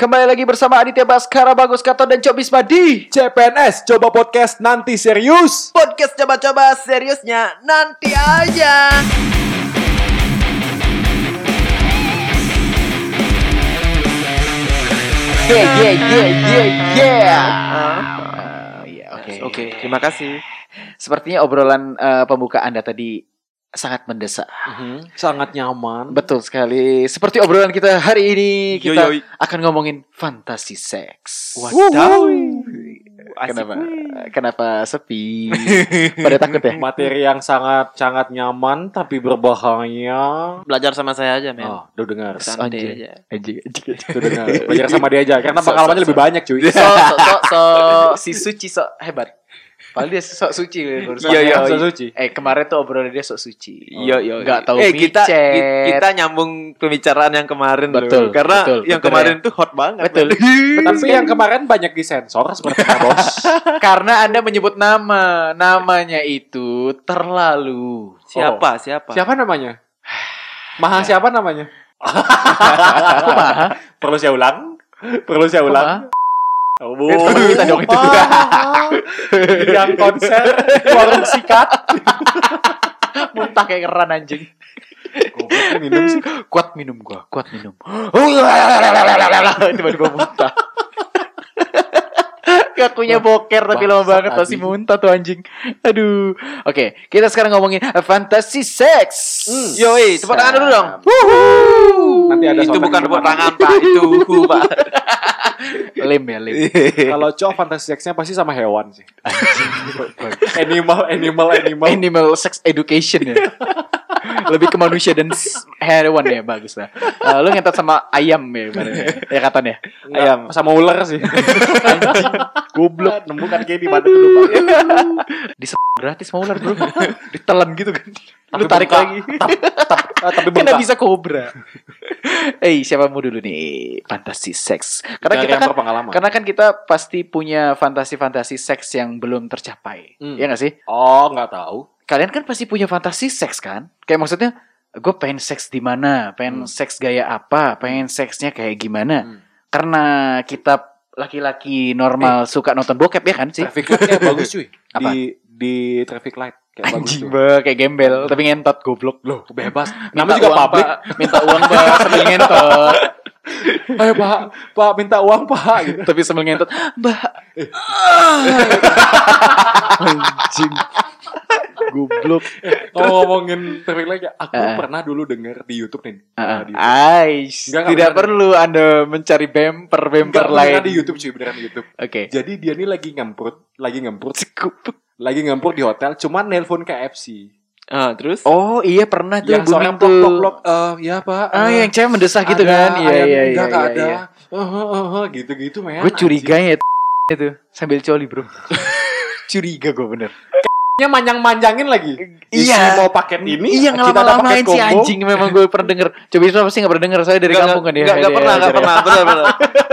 Kembali lagi bersama Aditya Baskara, Bagus Kato, dan Cok Bisma di CPNS coba podcast nanti serius. Podcast coba-coba seriusnya nanti aja. Yeah, yeah, yeah, yeah, yeah. Ah, iya, Oke, Oke, terima kasih. Sepertinya obrolan eh, pembuka Anda tadi sangat mendesak. Sangat nyaman. Betul sekali. Seperti obrolan kita hari ini, kita yo. akan ngomongin fantasi seks. Wadaw. Kenapa? Kenapa sepi? Pada takut ya? Materi yang sangat sangat nyaman tapi berbahaya. Belajar sama saya aja, men. Oh, udah dengar. Santai aja. Anjing, anjing, dengar. Belajar sama dia aja karena So, pengalamannya so, lebih so. banyak, cuy. so, so, so, so, si Suci so hebat. Padahal dia sok suci. Iya, iya, So iya. suci. Eh kemarin tuh obrolan dia sok suci. Iya, iya. Nggak tahu eh, kita micet. kita nyambung pembicaraan yang kemarin Betul, loh. Karena betul, yang betul kemarin tuh hot banget. Betul. men. Tapi yang kemarin banyak disensor sepertinya, Bos. Karena Anda menyebut nama, namanya itu terlalu. Siapa? Siapa? Siapa namanya? Maha siapa namanya? Perlu saya ulang? Perlu saya ulang? mahal? Oh, Eh, temen kita dong itu. yang konser warung sikat. Muntah kayak keran anjing. Goblok minum sih. Kuat minum gua, kuat minum. Tiba-tiba muntah. Kakunya boker tapi lama banget masih tadi. muntah tuh anjing. Aduh. Oke, kita sekarang ngomongin fantasi seks. Hmm. Yoi, tepuk tangan dulu dong. Nanti ada itu bukan tepuk tangan, Pak. Itu hu, Pak. Lem ya, lem. Kalau cowok fantasi seksnya pasti sama hewan sih. animal, animal, animal. Animal sex education ya. Lebih ke manusia dan hewan ya bagus lah. Eh, lu ngentot sama ayam ya kemarin ya. Ya katanya. Ayam sama ular sih. Goblok. Nemu kan kayak di mana tuh. Di gratis mau ular, Bro. Ditelan gitu kan. Lu Tapi tarik lagi. Ah, tapi Kena bisa kobra. Eh, siapa mau dulu nih? Fantasi seks. Karena Dari kita kan berpengalaman. karena kan kita pasti punya fantasi-fantasi seks yang belum tercapai. Hmm. Ya nggak sih? Oh, nggak tahu. Kalian kan pasti punya fantasi seks kan? Kayak maksudnya gue pengen seks di mana, pengen Hmm. seks gaya apa, pengen seksnya kayak gimana. Hmm. Karena kita laki-laki normal suka nonton bokep ya kan sih? Traffic light-nya bagus cuy. Apa? Di di traffic light kayak bagus Anjing tuh. ba, kayak gembel, tapi ngentot goblok. Loh, bebas. Namanya juga. Pak. Minta uang Pak, sambil ngentot. Ayo, Pak. Pak minta uang, Pak gitu. tapi sambil ngentot, Mbak. Anjing. Goblok. Kalau ngomongin traffic light ya, aku Eh. pernah dulu denger di YouTube nih. Eh, di Ais, Enggak, tidak perlu Anda mencari bemper bemper Enggak, lain. di YouTube cuy, beneran di YouTube. Oke. Jadi dia nih lagi ngemprut, lagi ngemprut, Cukup. lagi ngemprut di hotel, cuman nelpon KFC. Ah, terus? Oh iya pernah tuh yang booming seorang tuh. plok plok eh ya pak. Ah eh, yang cewek mendesah gitu ada, kan? Iya iya iya. enggak, iya, ada. iya. Eh, eh, eh, eh, gitu-gitu men. Gue curiga ya itu sambil coli bro. curiga gue bener. Nya manjang-manjangin lagi. Iya. Isi mau paket ini, iya kita ada ngelama-lamain paket si anjing memang gue pernah denger. Coba itu pasti gak pernah denger saya dari kampung kan ya. Enggak, enggak Dia pernah, enggak ajar ya. pernah. Benar, benar.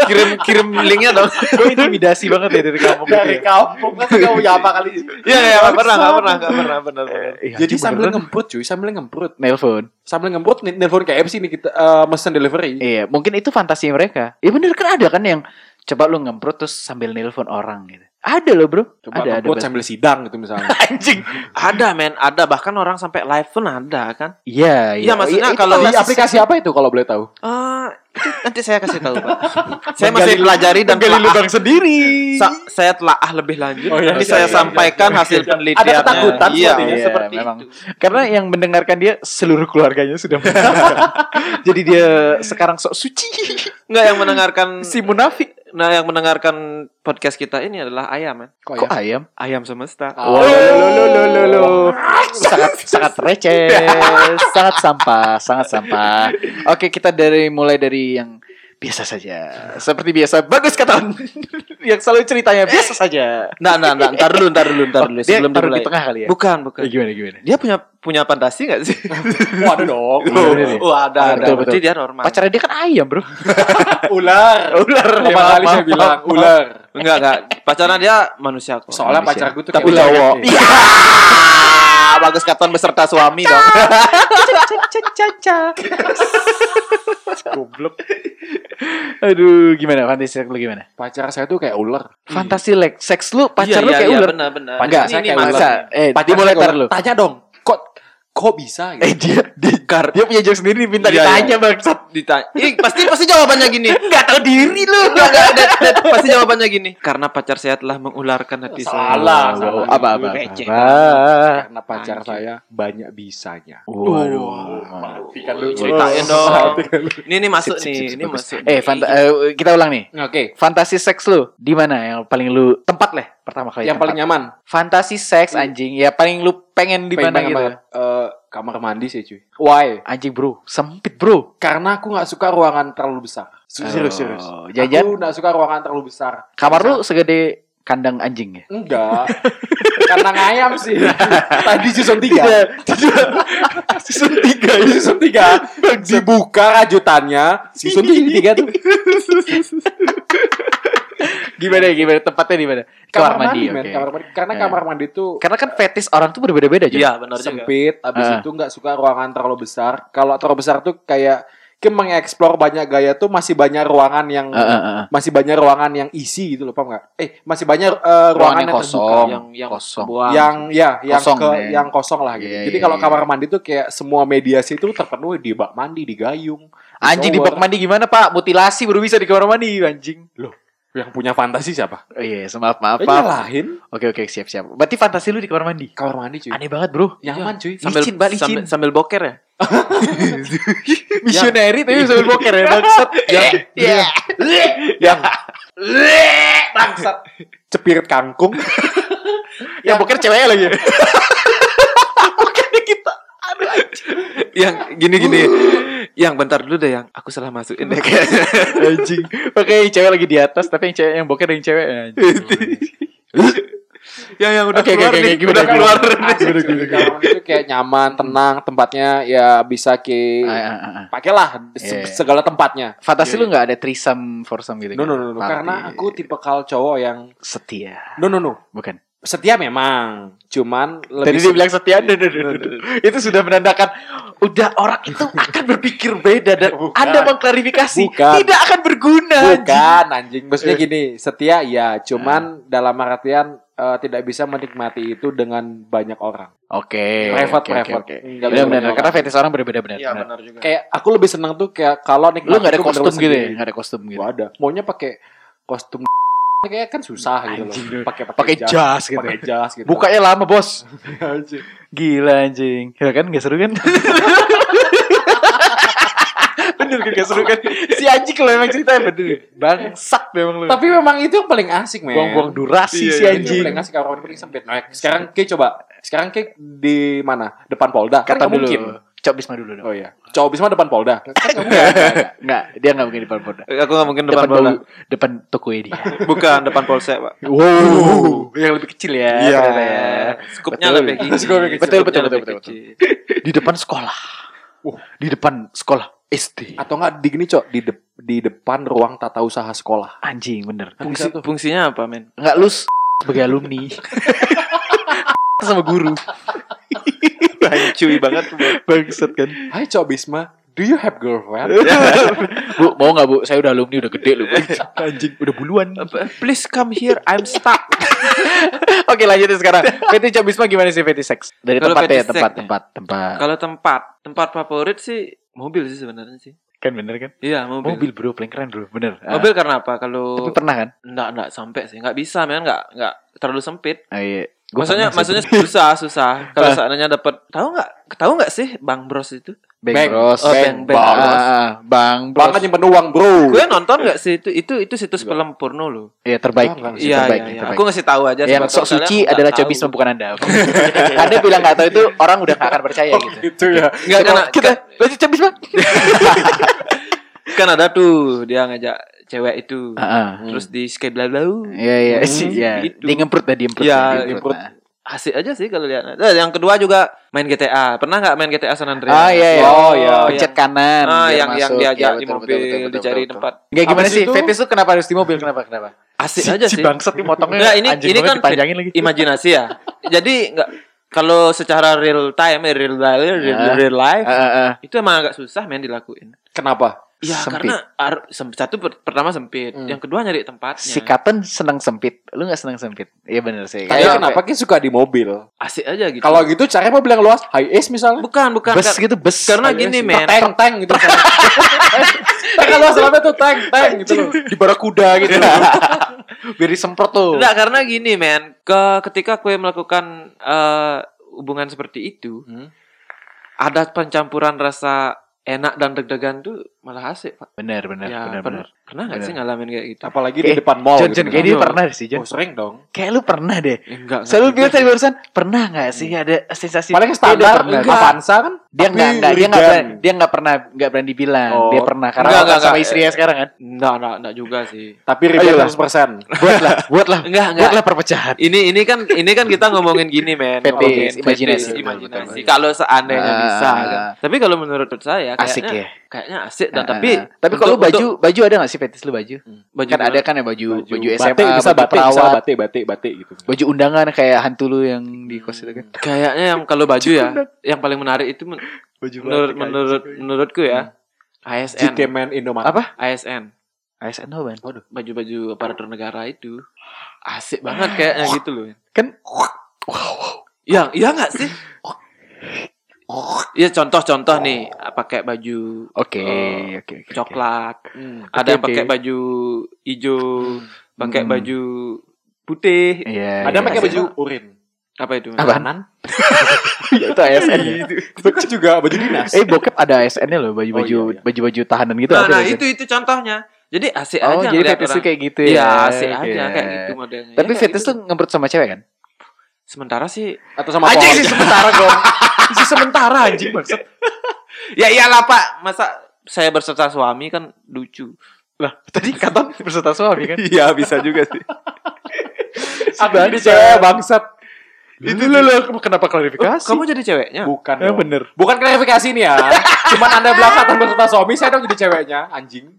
Kirim kirim linknya dong. Gue intimidasi banget ya dari kampung Dari ya. kampung kan kamu punya apa kali? Iya, iya, enggak pernah, enggak pernah, enggak pernah, benar, benar. Eh, Jadi sambil ngemprut cuy, sambil ngemprut. nelpon. Sambil ngemprut nih, nelpon KFC nih kita eh, mesen delivery. Iya, mungkin itu fantasi mereka. Ya bener kan ada kan yang coba lu ngemprut terus sambil nelpon orang gitu. Ada loh bro. Coba ada, ada. sambil sidang gitu misalnya. anjing. Ada, men, ada bahkan orang sampai live pun ada kan. Iya, Iya, maksudnya itu kalau- Di aplikasi apa itu kalau boleh tahu? Ah, itu nanti saya kasih tahu, Pak. saya masih pelajari dan telah lubang sendiri. Sa- saya telah ah lebih lanjut. Oh, iya, nanti iya, saya iya, sampaikan iya. hasil Ada penelitiannya. ketakutan iya, sepertinya. Iya, seperti memang. itu. Karena yang mendengarkan dia seluruh keluarganya sudah. Jadi dia sekarang sok suci. Enggak yang mendengarkan Si munafik. Nah, yang mendengarkan podcast kita ini adalah ayam, men. Kok ayam? Ayam semesta. Oh. Wow, lo, lo, lo, lo, lo. sangat sangat receh, sangat sampah, sangat sampah. Oke, kita dari mulai dari yang biasa saja. Seperti biasa, bagus kata yang selalu ceritanya biasa saja. Nah, nah, nah, ntar dulu, ntar dulu, ntar dulu Oh, dia sebelum dimulai. di tengah kali ya? Bukan, bukan. Eh, gimana gimana? Dia punya punya fantasi gak sih? Waduh dong. Bener ya. oh, ada, ada. Betul, Berarti betul. dia normal. Pacarnya dia kan ayam, Bro. Ular. Ular. Ya, kali saya bilang ular. Enggak, enggak. Pacarnya dia manusia kok. Soalnya Manusia. pacarku tuh Tapi cowok. Iya. Pak Bagus Katon beserta suami dong. Goblok. Aduh, gimana? Fantasi seks lu gimana? Pacar saya tuh kayak ular. Fantasi like seks lu pacar Iya, lu iya, kayak iya, ular. Benar, benar. Pacar saya ini kayak. Masa? Eh, Pacar mulai tar lu. ular. Tanya dong. Kok kok bisa gitu? Eh dia dia, dia punya joke sendiri minta Iya, ditanya bangsat. ditanya. Ih, pasti pasti jawabannya gini. Enggak tahu diri lu. Enggak, enggak, pasti jawabannya gini. Karena pacar saya telah mengularkan hati saya. Salah, Wow, salah. apa apa? Receh. Karena pacar saya banyak bisanya. Waduh. Matikan dulu. Ceritain dong. Ini ini masuk Sip, sip, nih, ini masuk. Eh, fanta eh, kita ulang nih. Oke. Fantasi seks lu di mana yang paling lu tempat lah pertama kali. Yang tempat. paling nyaman. fantasi seks anjing ya paling lu pengen di mana gitu. banget. Kamar mandi sih cuy. Why? Anjing bro, sempit bro. Karena aku nggak suka ruangan terlalu besar. Serius serius. Oh, Jajan Aku nggak suka ruangan terlalu besar. kamar lu segede kandang anjing ya. Enggak. Karena ngayam sih. Tadi season 3. Season 3 season 3 dibuka rajutannya season 3 tuh. Gimana gimana tempatnya di mana? Kamar, mandi, men, oke. kamar mandi. Karena Ya. kamar mandi tuh Karena kan fetis orang tuh berbeda-beda juga. Iya, benar juga. sempit, habis Ah. itu nggak suka ruangan terlalu besar. Kalau terlalu besar tuh kayak ke mengeksplor banyak gaya tuh masih banyak ruangan yang Heeh, heeh. masih banyak ruangan yang isi gitu loh, paham nggak? Eh, masih banyak eh, ruangan, Ruangan yang yang kosong. terbuka. yang yang Kosong. kebuang. yang ya yang Kosong, ke men. yang kosong lah gitu. Iya, Jadi iya, kalau iya. kamar mandi tuh kayak semua mediasi itu terpenuhi di bak mandi, di gayung. Anjing di bak mandi gimana pak? Mutilasi baru bisa di kamar mandi anjing. Yang punya fantasi siapa? Oh iya, maaf maaf Eh, maaf. nyalahin Oke oke siap siap. Berarti fantasi lu di kamar mandi? kamar mandi cuy. Aneh banget bro. Nyaman cuy. sambil licin, licin. sambil, sambil boker ya. Misioneri tapi sambil boker ya bangsat. Yang Iya. yang bangsat cepirit kangkung. Yang boker ceweknya lagi. Bukannya kita. Aduh yang gini gini. Yang bentar dulu deh yang aku salah masukin deh. anjing. Oke, yang cewek lagi di atas tapi yang cewek yang boker yang cewek anjing. yang yang udah oke, keluar oke, nih, gimana, udah keluar. Kamar mandi itu kayak nyaman, tenang, tempatnya ya bisa ke Ah, ah, ah, ah. pakailah se- Iya. segala tempatnya. Fantasi Iya, lu nggak ada trisam foursome gitu? No no kan? no, no. Party. karena aku tipe kal cowok yang setia. no no no. Bukan. Setia memang, cuman lebih dia bilang setia, no, no, no. itu sudah menandakan udah orang itu akan berpikir beda dan Bukan. Anda mengklarifikasi Bukan. tidak akan berguna. bukan anjing. Maksudnya Eh. gini, setia ya, cuman dalam artian eh, tidak bisa menikmati itu dengan banyak orang. Oke. Private, oke, oke, private. oke. Nggak Benar bisa benar karena fetish orang berbeda benar. Iya benar. benar juga. Kayak aku lebih seneng tuh kayak kalau nikmati Lu nggak ada kostum gitu ya? Nggak ada kostum gitu. Gua ada. Maunya pakai kostum kayak kan susah gitu Anjing, loh. Pakai Pakai jas gitu. Pakai jas gitu. Bukanya lama bos. Anjing. Gila anjing. Ya kan gak seru kan? bener kan gak seru kan? Si anjing kalau emang ceritanya bener. Bangsat memang lu. Tapi memang itu yang paling asik, men. buang-buang durasi Iya, si iya, anjing. Itu paling asik kalau orang paling sempit. Nah, sekarang Ki coba. Sekarang Ki di mana? Depan Polda. Kan Kata dulu. mungkin. Cok Bisma dulu dong. Oh iya. Cowok Bisma depan Polda. Kan. Enggak, dia enggak mungkin di depan Polda. Aku nggak mungkin depan Depan bau- depan toko dia. Bukan depan polsek, Pak. Wow, yang lebih kecil ya. Iya. ternyata ya. Skupnya Betul. lebih kecil. Skupnya lebih kecil. Betul, betul, betul, betul. Di depan sekolah. Wah. Di depan sekolah SD. Atau enggak di gini, Cok, di de- di depan ruang tata usaha sekolah. Anjing bener. Fungsi, fungsinya apa, men? Enggak lu sebagai alumni. sama guru. Cuy banget. Bangsat kan. Hai Cok Bisma, do you have girlfriend? Bu, mau nggak Bu? Saya udah alumni udah gede loh. Anjing, udah buluan. Please come here, I'm stuck. Oke, lanjutin sekarang. Fetish Cok Bisma gimana sih fetish sex? Dari tempat ya, tempat, tempat, tempat. Kalau tempat, tempat favorit sih mobil sih sebenarnya sih. Kan bener kan? Iya, mobil. Mobil bro, paling keren bro, bener. Ah. Mobil karena apa? Kalau Tapi pernah kan? enggak enggak sampai sih, enggak bisa, men, enggak enggak terlalu sempit. Ah, iya. Gua maksudnya maksudnya bro. susah susah. Kalau seandainya dapat tahu nggak tahu nggak sih Bang Bros itu? Bang Bang. Bros. Oh, Bang, Bang Ah, Bros. ah, Bang Bang Bros. kan nyimpen uang, bro. Gue nonton nggak sih itu itu itu situs film porno loh. Iya terbaik. Oh, enggak, Itu Iya terbaik, iya, iya. terbaik. Aku ngasih tahu aja. yang sok suci adalah cobisme bukan anda. anda bilang nggak tahu itu orang udah nggak akan percaya gitu. Gitu ya. Nggak karena Kita lanjut cobisme. kan ada tuh dia ngajak cewek itu. Ah, Terus di skate bla bla. Iya iya sih ya. Dia ngemprut dah dia ngemprut. Iya, ngemprut. Nah. Asik aja sih kalau lihat. Nah, yang kedua juga main GTA. Pernah nggak main GTA San Andreas? Ah iya iya. Oh, iya. Pencet kanan. Ah, yang yang masuk. diajak Iya, di betul, mobil, betul, betul, betul, dicari betul. tempat. Enggak gimana sih? itu- Fetish tuh kenapa harus di mobil? Kenapa? Kenapa? Asik Si, aja si sih. bangsat nih motongnya. Enggak, ini ini kan lagi. imajinasi ya. Jadi enggak kalau secara real time, eh, real real, real, real life, Eh, eh, eh. itu emang agak susah men dilakuin. Kenapa? Ya Sempit. karena satu per- pertama sempit, Hmm. yang kedua nyari tempatnya. Si Katen seneng sempit. Lu gak seneng sempit? Iya bener sih. Tapi Kayak- kenapa kita suka di mobil? Asik aja gitu. Kalau gitu caranya mobil yang luas, high ace misalnya. bukan bukan bus kar- gitu bus. karena gini men. tank tank gitu. tank luas namanya tuh tank tank gitu loh. Di barakuda gitu. Biar disemprot tuh. Enggak karena gini men, ke ketika kue melakukan eh, hubungan seperti itu, Hmm. ada pencampuran rasa enak dan deg-degan tuh malah asik, Pak. Bener bener ya, bener pernah, bener. Pernah Bener. sih ngalamin kayak gitu? Apalagi Oke. di depan mall John gitu. John kayak dia Bener. pernah sih John. Oh, sering dong. Kayak lu pernah deh. Eh, enggak. Selalu enggak bilang juga tadi barusan pernah nggak sih ada sensasi Paling Kayak standar pernah. Enggak. Avanza kan. dia tapi nggak nggak dia nggak Regan. berani, dia nggak pernah nggak berani bilang Oh. dia pernah karena Enggak, kan enggak, sama enggak. istrinya sekarang kan Enggak, enggak, enggak juga sih. Tapi Regan Ayolah. 100%. buatlah buatlah Enggak, enggak. buatlah perpecahan Ini ini kan ini kan kita ngomongin gini men. Fetis, imajinasi, imajinasi. Kalau seandainya Ah. bisa kan. Tapi kalau menurut saya kayaknya asik ya kayaknya asik dan Ah, tapi ah. tapi kalau untuk- baju baju ada nggak sih fetis lu baju untuk- baju kan ada gimana? kan ya baju baju, SMA batik, bisa baju batik, bisa perawat batik, batik, batik gitu. baju undangan kayak hantu lu yang di kos itu kan Kayaknya yang kalau baju ya, yang paling menarik itu men- baju menurut menurut menurutku ya ASN. GT Man Indomaret. apa ASN. ASN apa ban Waduh. Baju-baju aparatur negara itu asik banget kayaknya gitu loh. kan Iya, iya enggak sih? Iya contoh-contoh nih pakai baju oke Eh, oke oke coklat, Hmm. ada yang oke. pakai baju hijau, pakai Hmm. baju putih. iya Ada iya, pakai iya. baju urin. Apa itu? Apaan? Kanan. Ya, itu ASN ya. Itu kan juga baju dinas. eh bokep ada ASN-nya loh baju baju Oh, iya, iya. baju baju tahanan gitu Nah, ada nah itu itu contohnya. Jadi asik oh aja jadi ngeliat fetis tuh orang. kayak gitu ya Iya, asik Oke. aja kayak gitu modelnya. tapi Ya, kayak fetis gitu. tuh ngebrut sama cewek kan sementara sih Atau sama Anjing pohon. sih sementara dong. Sih sementara anjing maksud. ya iyalah Pak, masa saya berserta suami kan lucu. Lah, tadi katon berserta suami kan? Iya, bisa juga sih. Ada di cewek bangsat. Itu lo lo kenapa klarifikasi? Kamu jadi ceweknya? Bukan Ya dong. bener. Bukan klarifikasi nih ya. Cuman anda bilang kata berserta suami, saya dong jadi ceweknya. Anjing.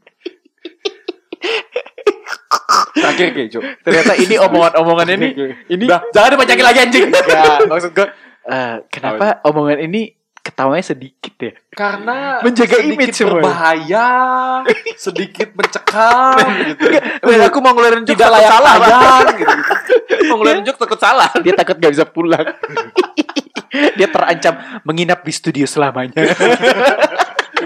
Terakhir kejo. Ternyata ini omongan-omongan ini ini Udah, jangan dipanjangin lagi anjing. ya maksud gue eh, kenapa omongan ini ketawanya sedikit ya? Karena Menjaga sedikit image berbahaya, sedikit mencekam gitu. Eh, aku mau ngeluarin joke Tidak layak salah, tayang gitu. mau ngeluarin joke takut salah. Dia takut gak bisa pulang. Dia terancam menginap di studio selamanya.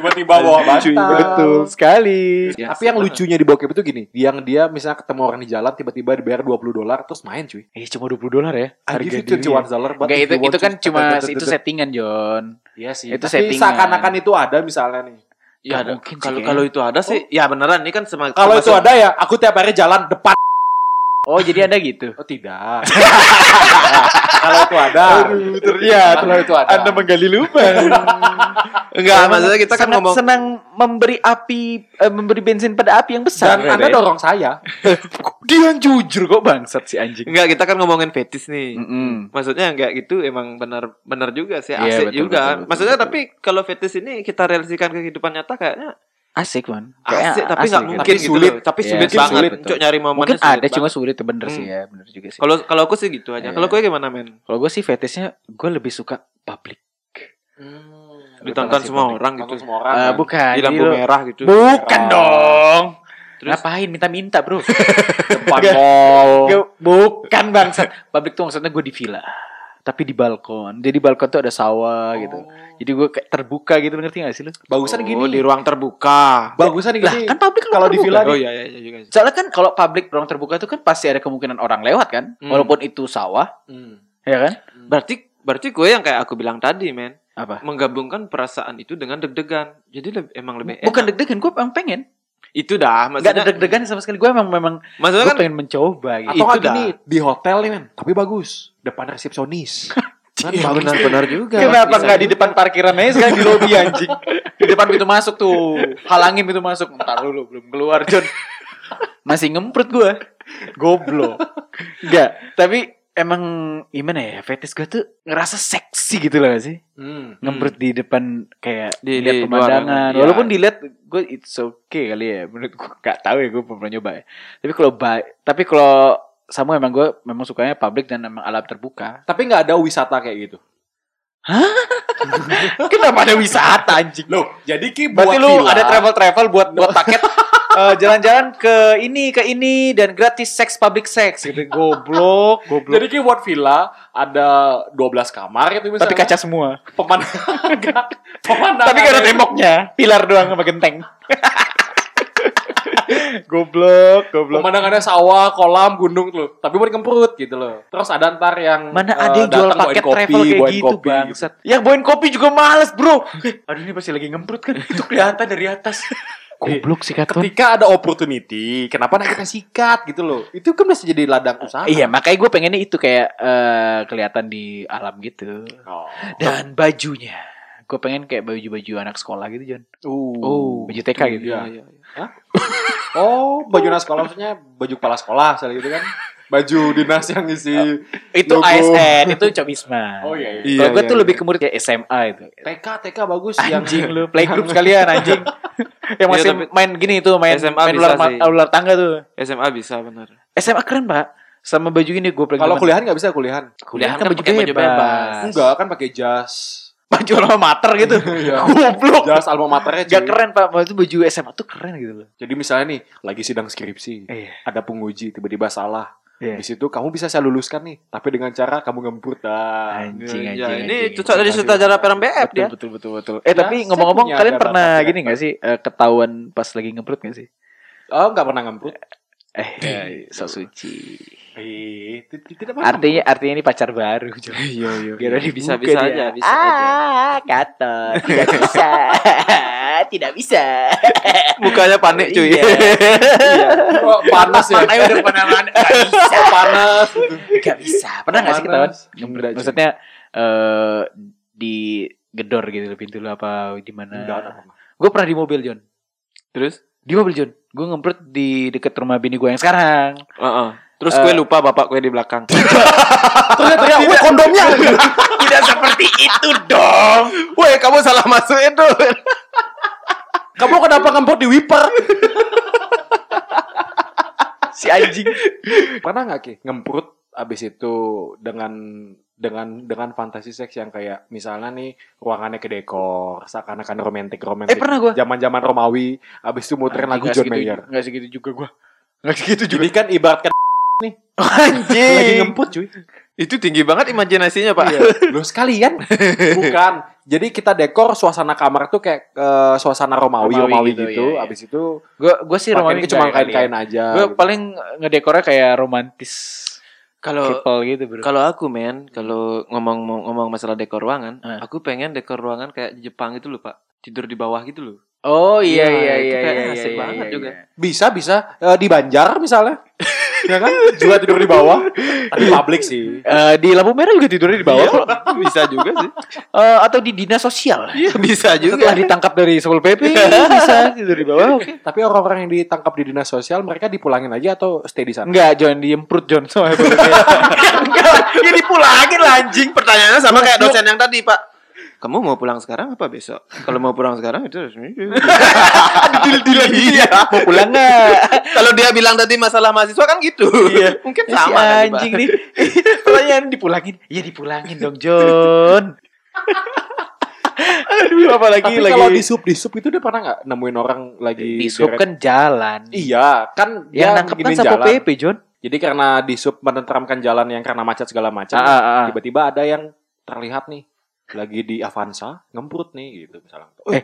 Tiba-tiba bawa bantal. Betul sekali. Tapi yang lucunya di bokep itu gini, yang dia misalnya ketemu orang di jalan tiba-tiba dibayar 20 dolar terus main cuy. Eh cuma 20 dolar ya. Harga diri. 21 dollar if itu itu kan cuma itu settingan John. Iya sih. itu Tapi settingan. seakan-akan itu ada misalnya nih. Ya, ada. mungkin kalau kalau itu ada sih, ya beneran ini kan semakin Kalau itu ada ya, aku tiap hari jalan depan. Oh jadi ada gitu. Oh tidak. Kalau itu ada. terlihat. Kalau itu ada. menggali lubang. Enggak, maksudnya kita kan ngomong senang memberi api eh, memberi bensin pada api yang besar. Dan Anda dorong saya. dia yang jujur kok bangsat si anjing. enggak kita kan ngomongin fetis nih. Mm-mm. Maksudnya enggak gitu emang benar benar juga sih Iya, asik betul, juga. betul, betul, Maksudnya betul. tapi kalau fetis ini kita realisasikan ke kehidupan nyata kayaknya Asik man. asik tapi nggak gitu. mungkin Tapi gitu sulit. loh. Tapi Iya, sulit sulit, banget betul. Cuk, nyari momennya Mungkin sulit ada cuma banget. sulit bener sih Hmm. ya, bener juga sih. Kalau kalau aku sih gitu aja. Iya. Kalau gue gimana men? Kalau gue sih fetishnya gue lebih suka public. Ditonton sih semua publik. orang gitu. semua orang. Eh, kan. bukan. Di lampu merah gitu. Bukan dong. Terus? Ngapain minta-minta bro? Depan mall. Bukan bangsat. Public tuh maksudnya gue di villa. Tapi di balkon. Jadi balkon tuh ada sawah gitu. Jadi gue kayak terbuka gitu ngerti gak sih lu? Bagusan Oh, gini. di ruang terbuka. Bagusan Lah gini. kan publik Kalau di villa Oh iya iya iya juga. sih. Soalnya kan kalau publik ruang terbuka itu kan pasti ada kemungkinan orang lewat kan. Hmm. Walaupun itu sawah, Hmm. ya kan? Berarti berarti gue yang kayak aku bilang tadi men Apa? menggabungkan perasaan itu dengan deg-degan. Jadi lebih, emang lebih Bukan enak. deg-degan, gue emang pengen. Itu dah Gak ada maksudnya. deg-degan sama sekali. Gue emang memang Maksudnya gue kan pengen mencoba gitu. Atau Itu nggak dah. gini, di hotel nih men. Tapi bagus. Depan resepsionis. Kan Iya bagus. benar-benar juga. Kenapa nggak di depan parkiran aja sekarang di lobi anjing? Di depan pintu masuk tuh, halangin pintu masuk. Ntar dulu belum keluar John. Masih ngemprut gue. Goblok. Enggak, tapi emang gimana ya? Fetis gue tuh ngerasa seksi gitu lah sih. Hmm. Ngemprut di depan kayak Di- lihat di pemandangan. luar, iya. Walaupun dilihat gue it's okay kali ya. Menurut gue gak tahu ya gue belum pernah nyoba ya. Tapi kalau baik, tapi kalau Samu emang gue memang sukanya publik dan emang alam terbuka. Tapi nggak ada wisata kayak gitu. Kenapa ada wisata anjing? Loh, jadi ki Berarti lu ada travel travel buat buat paket eh, jalan-jalan ke ini ke ini dan gratis seks public sex gitu. Goblok, goblok. Jadi ki buat villa ada 12 kamar gitu misalnya. Tapi kaca semua. pemandangan. pemandangan. Tapi gak ada temboknya, pilar doang sama genteng. goblok, goblok. Pemandangannya sawah, kolam, gunung tuh. Tapi buat ngemprut gitu loh. Terus ada ntar yang Mana eh, ada yang jual datang bawain paket kopi, travel kayak gitu, kopi, bangsat. Yang bawain kopi juga males, bro. Aduh, ini pasti lagi ngemprut kan. Itu kelihatan dari atas. Goblok sih katon. Ketika ada opportunity, kenapa nggak kita sikat gitu loh? Itu kan bisa jadi ladang usaha. Iya, makanya gue pengennya itu kayak eh, kelihatan di alam gitu. Oh. Dan bajunya. Gue pengen kayak baju-baju anak sekolah gitu, John. Uh. Oh, baju TK gitu. Iya. Iya, iya. Oh, baju dinas sekolah maksudnya baju kepala sekolah misalnya gitu kan. Baju dinas yang isi Itu Logo. ASN, itu Comisma. Oh, iya, iya. Kalau Iya, gue iya, tuh iya. lebih ke murid kayak SMA itu. TK TK bagus Anjing lu, playgroup sekalian anjing. yang masih Iya, tapi- main gini tuh, main SMA main ular, ular tangga tuh. SMA bisa bener. SMA keren, Pak. Sama baju ini gue Kalau kuliahan nggak bisa kuliahan. kuliahan kan, baju, pakai baju bebas. Enggak kan pakai jas. Baju alma mater gitu. Iya. Goblok. Jas alma maternya Gak cuy. keren, Pak. Itu baju SMA tuh keren gitu loh. Jadi misalnya nih lagi sidang skripsi, Iya. ada penguji tiba-tiba salah. Iya. Di situ kamu bisa saya luluskan nih, tapi dengan cara kamu ngemprut dah. Anjing, anjing, Ya, anjing, ini anjing. cocok dari sutradara PRMBF betul, dia. betul betul betul. Eh Ya, tapi ngomong-ngomong kalian pernah gini gak sih eh, ketahuan pas lagi ngeprut gak sih? Oh, nggak pernah ngemprut. Eh, so suci. Eh, tidak Artinya artinya ini pacar baru. Iya, iya. Biar Bisa dibuka bisa dia. aja, bisa aja. ah, kata tidak bisa. tidak bisa. Mukanya panik cuy. Iya. ngemprut. Oh, panas ya. Ayo udah pernah Gak bisa. panas. gitu. Gak bisa. Pernah gak sih ketahuan? Panas. Enggak. Maksudnya eh di gedor gitu pintu lu apa di mana? Enggak. Gue pernah di mobil John. Terus? Di mobil John. Gue ngemprut di deket rumah bini gue yang sekarang. Heeh. Terus gue lupa bapak gue di belakang. Ternyata ya, wah, kondomnya. Tidak seperti itu dong. Woi, kamu salah masukin tuh. Kamu kenapa ngemprut di wiper? Si anjing. Pernah nggak ki ngemprut abis itu dengan dengan dengan fantasi seks yang kayak misalnya nih ruangannya ke dekor seakan-akan romantis romantis Eh, pernah gua. zaman-zaman Romawi abis itu muterin lagu John Mayer Enggak segitu juga gua. Enggak segitu jadi kan ibaratkan Anjing. lagi ngemput cuy Itu tinggi banget imajinasinya, Pak. lo sekalian bukan jadi kita dekor suasana kamar tuh kayak eh, suasana Romawi Romawi Romawi, gitu, gitu, iya, iya. abis itu Gua gua sih pakaiannya cuma kain-kain aja Gue gitu. paling ngedekornya kayak romantis Kalau couple gitu, Bro. kalau aku men, kalau ngomong ngomong masalah dekor ruangan, Eh. aku pengen dekor ruangan kayak Jepang itu loh, Pak. Tidur di bawah gitu loh. Oh iya Iya, iya iya iya. asik iya, banget iya, juga. iya. bisa bisa Eh, di Banjar misalnya ya kan juga tidur di bawah tapi publik sih Eh, di lampu merah juga tidurnya di bawah kok. bisa juga sih. Eh, atau di dinas sosial. Iya, bisa juga. Setelah ditangkap dari Satpol PP bisa tidur di bawah. Oke. Tapi orang-orang yang ditangkap di dinas sosial mereka dipulangin aja atau stay di sana? Enggak, jangan diemprut John sama Satpol PP. ya dipulangin lah anjing. Pertanyaannya sama kayak dosen yang tadi, Pak. Kamu mau pulang sekarang apa besok? Kalau mau pulang sekarang itu harus Deal-deal lagi ya. Mau pulang enggak? Kalau dia bilang tadi masalah mahasiswa kan gitu. Iya. Mungkin Si sama Pak. anjing nih. Pertanyaan dipulangin. Iya dipulangin dong, John. Aduh, apalagi Tapi lagi kalau di sub di sub itu dia pernah nggak nemuin orang lagi di sub kan jalan. Iya, kan Yang nangkep kan jalan. PP, John. Jadi karena di sub menenteramkan jalan yang karena macet segala macam, Ah, ah, ah. tiba-tiba ada yang terlihat nih lagi di Avanza ngemprut nih gitu misalnya. Eh,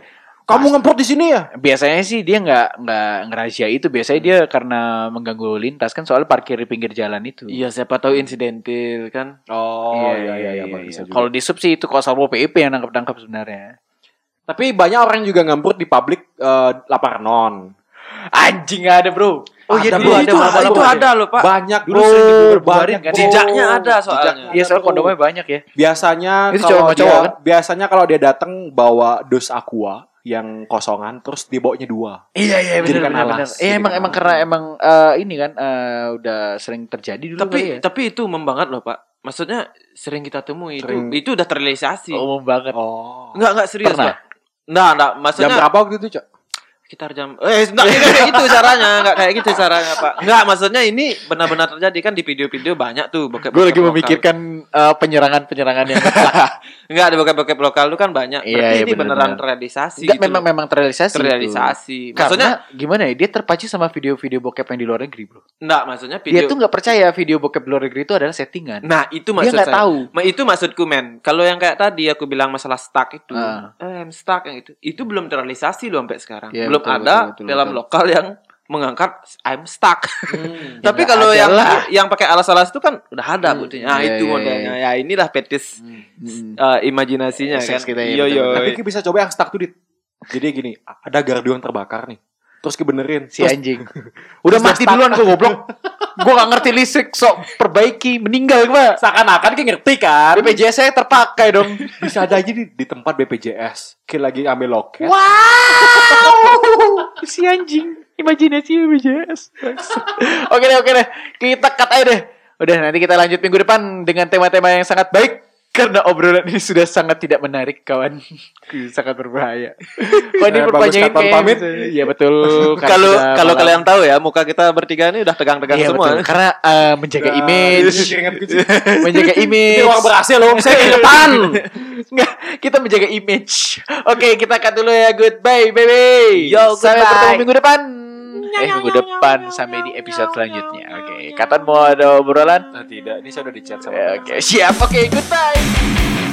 kamu ngemprut di sini ya? Biasanya sih dia nggak nggak ngerazia itu. Biasanya dia karena mengganggu lalu lintas kan soal parkir di pinggir jalan itu. Iya, siapa tahu insidentil kan. Oh, iya iya iya, bisa juga. Kalau di sub sih itu kalau Satpol PP yang nangkep-nangkep sebenarnya. Tapi banyak orang juga ngemprut di publik eh, lapar non. Anjing nggak ada, Bro. Oh iya, Ada, dulu bro, itu, ada, itu ada loh, Pak. Banyak Dulu bro, sering dibubar-bubarin banyak kan. Jejaknya ada soalnya. Iya, ada, soal bro. kondomnya banyak ya. Biasanya Itu kalau dia, kan? biasanya kalau dia datang bawa dus aqua yang kosongan terus dibawanya dua. Iya iya benar kan benar. Eh Jadi emang kan emang alas. karena emang eh, ini kan eh, udah sering terjadi dulu Tapi ya. tapi itu umum banget loh, Pak. Maksudnya sering kita temui Sering. itu itu udah terrealisasi. umum banget. Oh. Enggak enggak serius, Pernah? Pak. Enggak, enggak, Jam maksudnya berapa waktu itu, Cok? Sekitar jam eh enggak enggak kayak gitu caranya enggak kayak gitu caranya pak enggak maksudnya ini benar-benar terjadi kan di video-video banyak tuh bokep Gue lagi memikirkan eh, penyerangan-penyerangan yang enggak ada bokep-bokep lokal tuh kan banyak Iya, berarti iya, ini benar, beneran terrealisasi Enggak gitu memang loh. memang terrealisasi. itu. terrealisasi Karena maksudnya gimana ya? Dia terpacu sama video-video bokep yang di luar negeri, Bro. enggak maksudnya Dia video tuh nggak percaya video bokep di luar negeri itu adalah settingan. nah itu dia maksud nggak saya tahu. Ma, itu maksudku men kalau yang kayak tadi aku bilang masalah stuck itu Ah. eh I'm stuck yang itu itu belum terrealisasi loh sampai sekarang Iya, belum betul, ada betul, betul, film betul. lokal yang mengangkat I'm stuck Hmm. Tapi nggak kalau yang lah. yang pakai alas-alas itu kan udah ada Hmm. buktinya. Nah, Iya, itu iya, modelnya. Ya inilah petis Mm. eh, imajinasinya Seks kan. kita, iya, Iya, betul, iya. betul. Tapi kita bisa coba yang stuck tuh dit. Jadi gini, ada gardu yang terbakar nih. Terus kebenerin. Si Terus anjing. Udah mati duluan gue goblok. Gue gak ngerti listrik sok perbaiki meninggal gue. seakan-akan kayak ngerti kan. BPJS saya terpakai dong. Bisa ada aja di, di tempat BPJS. Kayak lagi ambil loket. Wow, si anjing. Imajinasi BPJS. oke deh, oke deh. Kita cut aja deh. Udah nanti kita lanjut minggu depan dengan tema-tema yang sangat baik. Karena obrolan ini sudah sangat tidak menarik, kawan. sangat berbahaya. Wah, ini bagus perpanjangin kapan pamit? Iya betul. Kalau kalau kalian tahu ya, muka kita bertiga ini udah tegang-tegang Iya, semua. betul. Karena eh, menjaga Nah, image, itu keringatku sih. menjaga image. Ini orang berhasil loh. Saya ke depan. Nggak, kita menjaga image. Oke, kita cut dulu ya. Goodbye, baby. Yo, Sampai goodbye. bertemu minggu depan. Eh, minggu depan sampai di episode selanjutnya. Oke, Kapan mau ada obrolan? Nah, tidak. Ini saya udah di chat sama Eh, Oke, siap. Oke, goodbye.